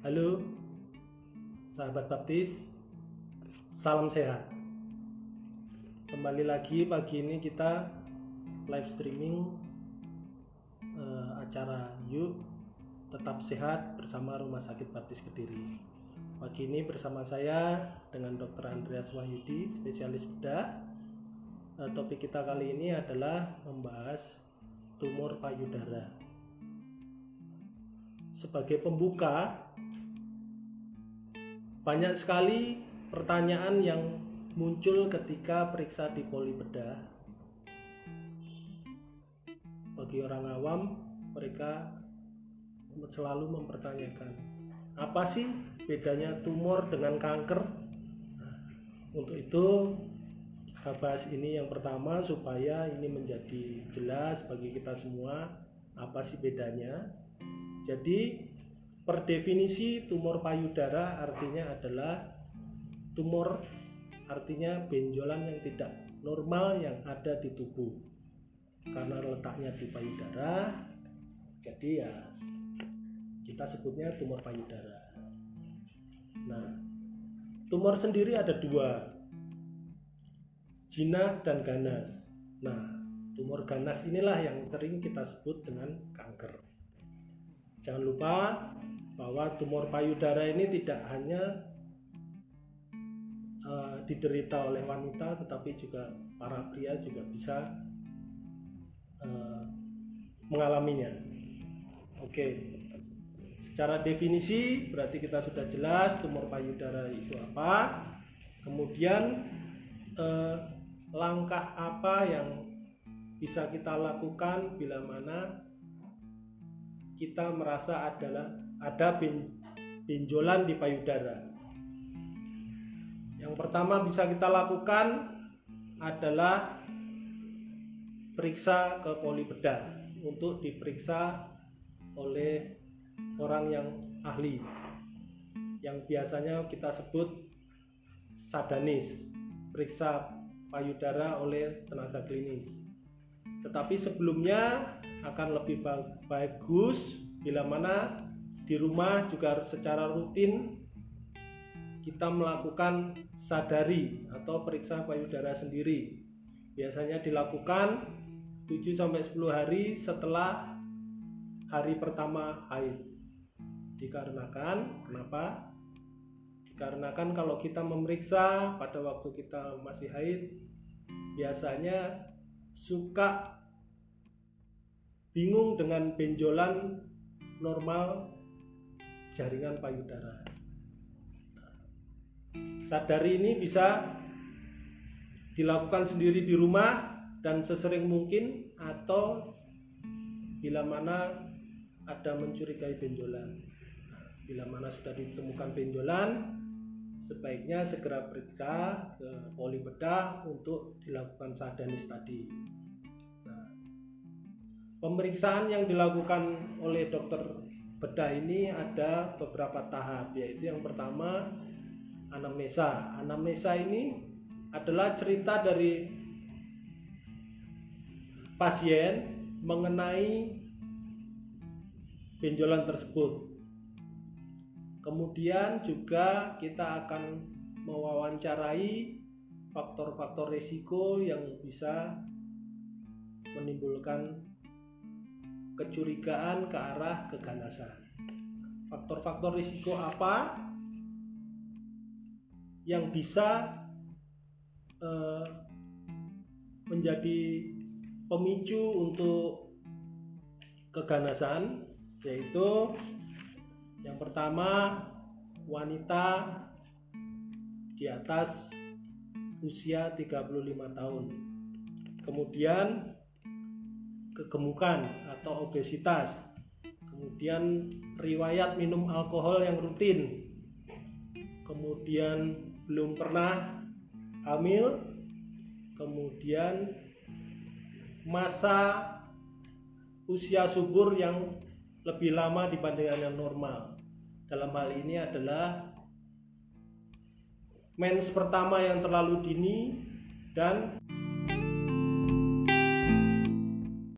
Halo, sahabat baptis, salam sehat. Kembali lagi pagi ini kita live streaming eh, acara Yuk Tetap Sehat bersama Rumah Sakit Baptis Kediri. Pagi ini bersama saya dengan Dr. Andreas Wahyudi, spesialis bedah. Eh, topik kita kali ini adalah membahas tumor payudara. Sebagai pembuka, banyak sekali pertanyaan yang muncul ketika periksa di poli bedah. Bagi orang awam, mereka selalu mempertanyakan, apa sih bedanya tumor dengan kanker? Nah, untuk itu, kita bahas ini yang pertama supaya ini menjadi jelas bagi kita semua apa sih bedanya. Jadi, per definisi tumor payudara artinya adalah tumor artinya benjolan yang tidak normal yang ada di tubuh. Karena letaknya di payudara jadi ya kita sebutnya tumor payudara. Nah tumor sendiri ada dua jinah dan ganas. Nah tumor ganas inilah yang sering kita sebut dengan kanker jangan lupa bahwa tumor payudara ini tidak hanya uh, diderita oleh wanita tetapi juga para pria juga bisa uh, mengalaminya. Oke. Secara definisi berarti kita sudah jelas tumor payudara itu apa. Kemudian uh, langkah apa yang bisa kita lakukan bila mana kita merasa adalah ada benjolan di payudara. Yang pertama bisa kita lakukan adalah periksa ke poli bedah untuk diperiksa oleh orang yang ahli yang biasanya kita sebut sadanis periksa payudara oleh tenaga klinis tetapi sebelumnya akan lebih bagus bila mana di rumah juga secara rutin kita melakukan sadari atau periksa payudara sendiri. Biasanya dilakukan 7 sampai 10 hari setelah hari pertama haid. Dikarenakan kenapa? Dikarenakan kalau kita memeriksa pada waktu kita masih haid biasanya suka bingung dengan benjolan normal jaringan payudara. Sadari ini bisa dilakukan sendiri di rumah dan sesering mungkin atau bila mana ada mencurigai benjolan. Bila mana sudah ditemukan benjolan, sebaiknya segera periksa ke poli bedah untuk dilakukan sadanis tadi. Nah, pemeriksaan yang dilakukan oleh dokter bedah ini ada beberapa tahap yaitu yang pertama anamnesa. Anamnesa ini adalah cerita dari pasien mengenai benjolan tersebut. Kemudian juga kita akan mewawancarai faktor-faktor risiko yang bisa menimbulkan kecurigaan ke arah keganasan. Faktor-faktor risiko apa yang bisa uh, menjadi pemicu untuk keganasan yaitu yang pertama wanita di atas usia 35 tahun. Kemudian kegemukan atau obesitas, kemudian riwayat minum alkohol yang rutin, kemudian belum pernah hamil, kemudian masa usia subur yang lebih lama dibandingkan yang normal. Dalam hal ini adalah mens pertama yang terlalu dini dan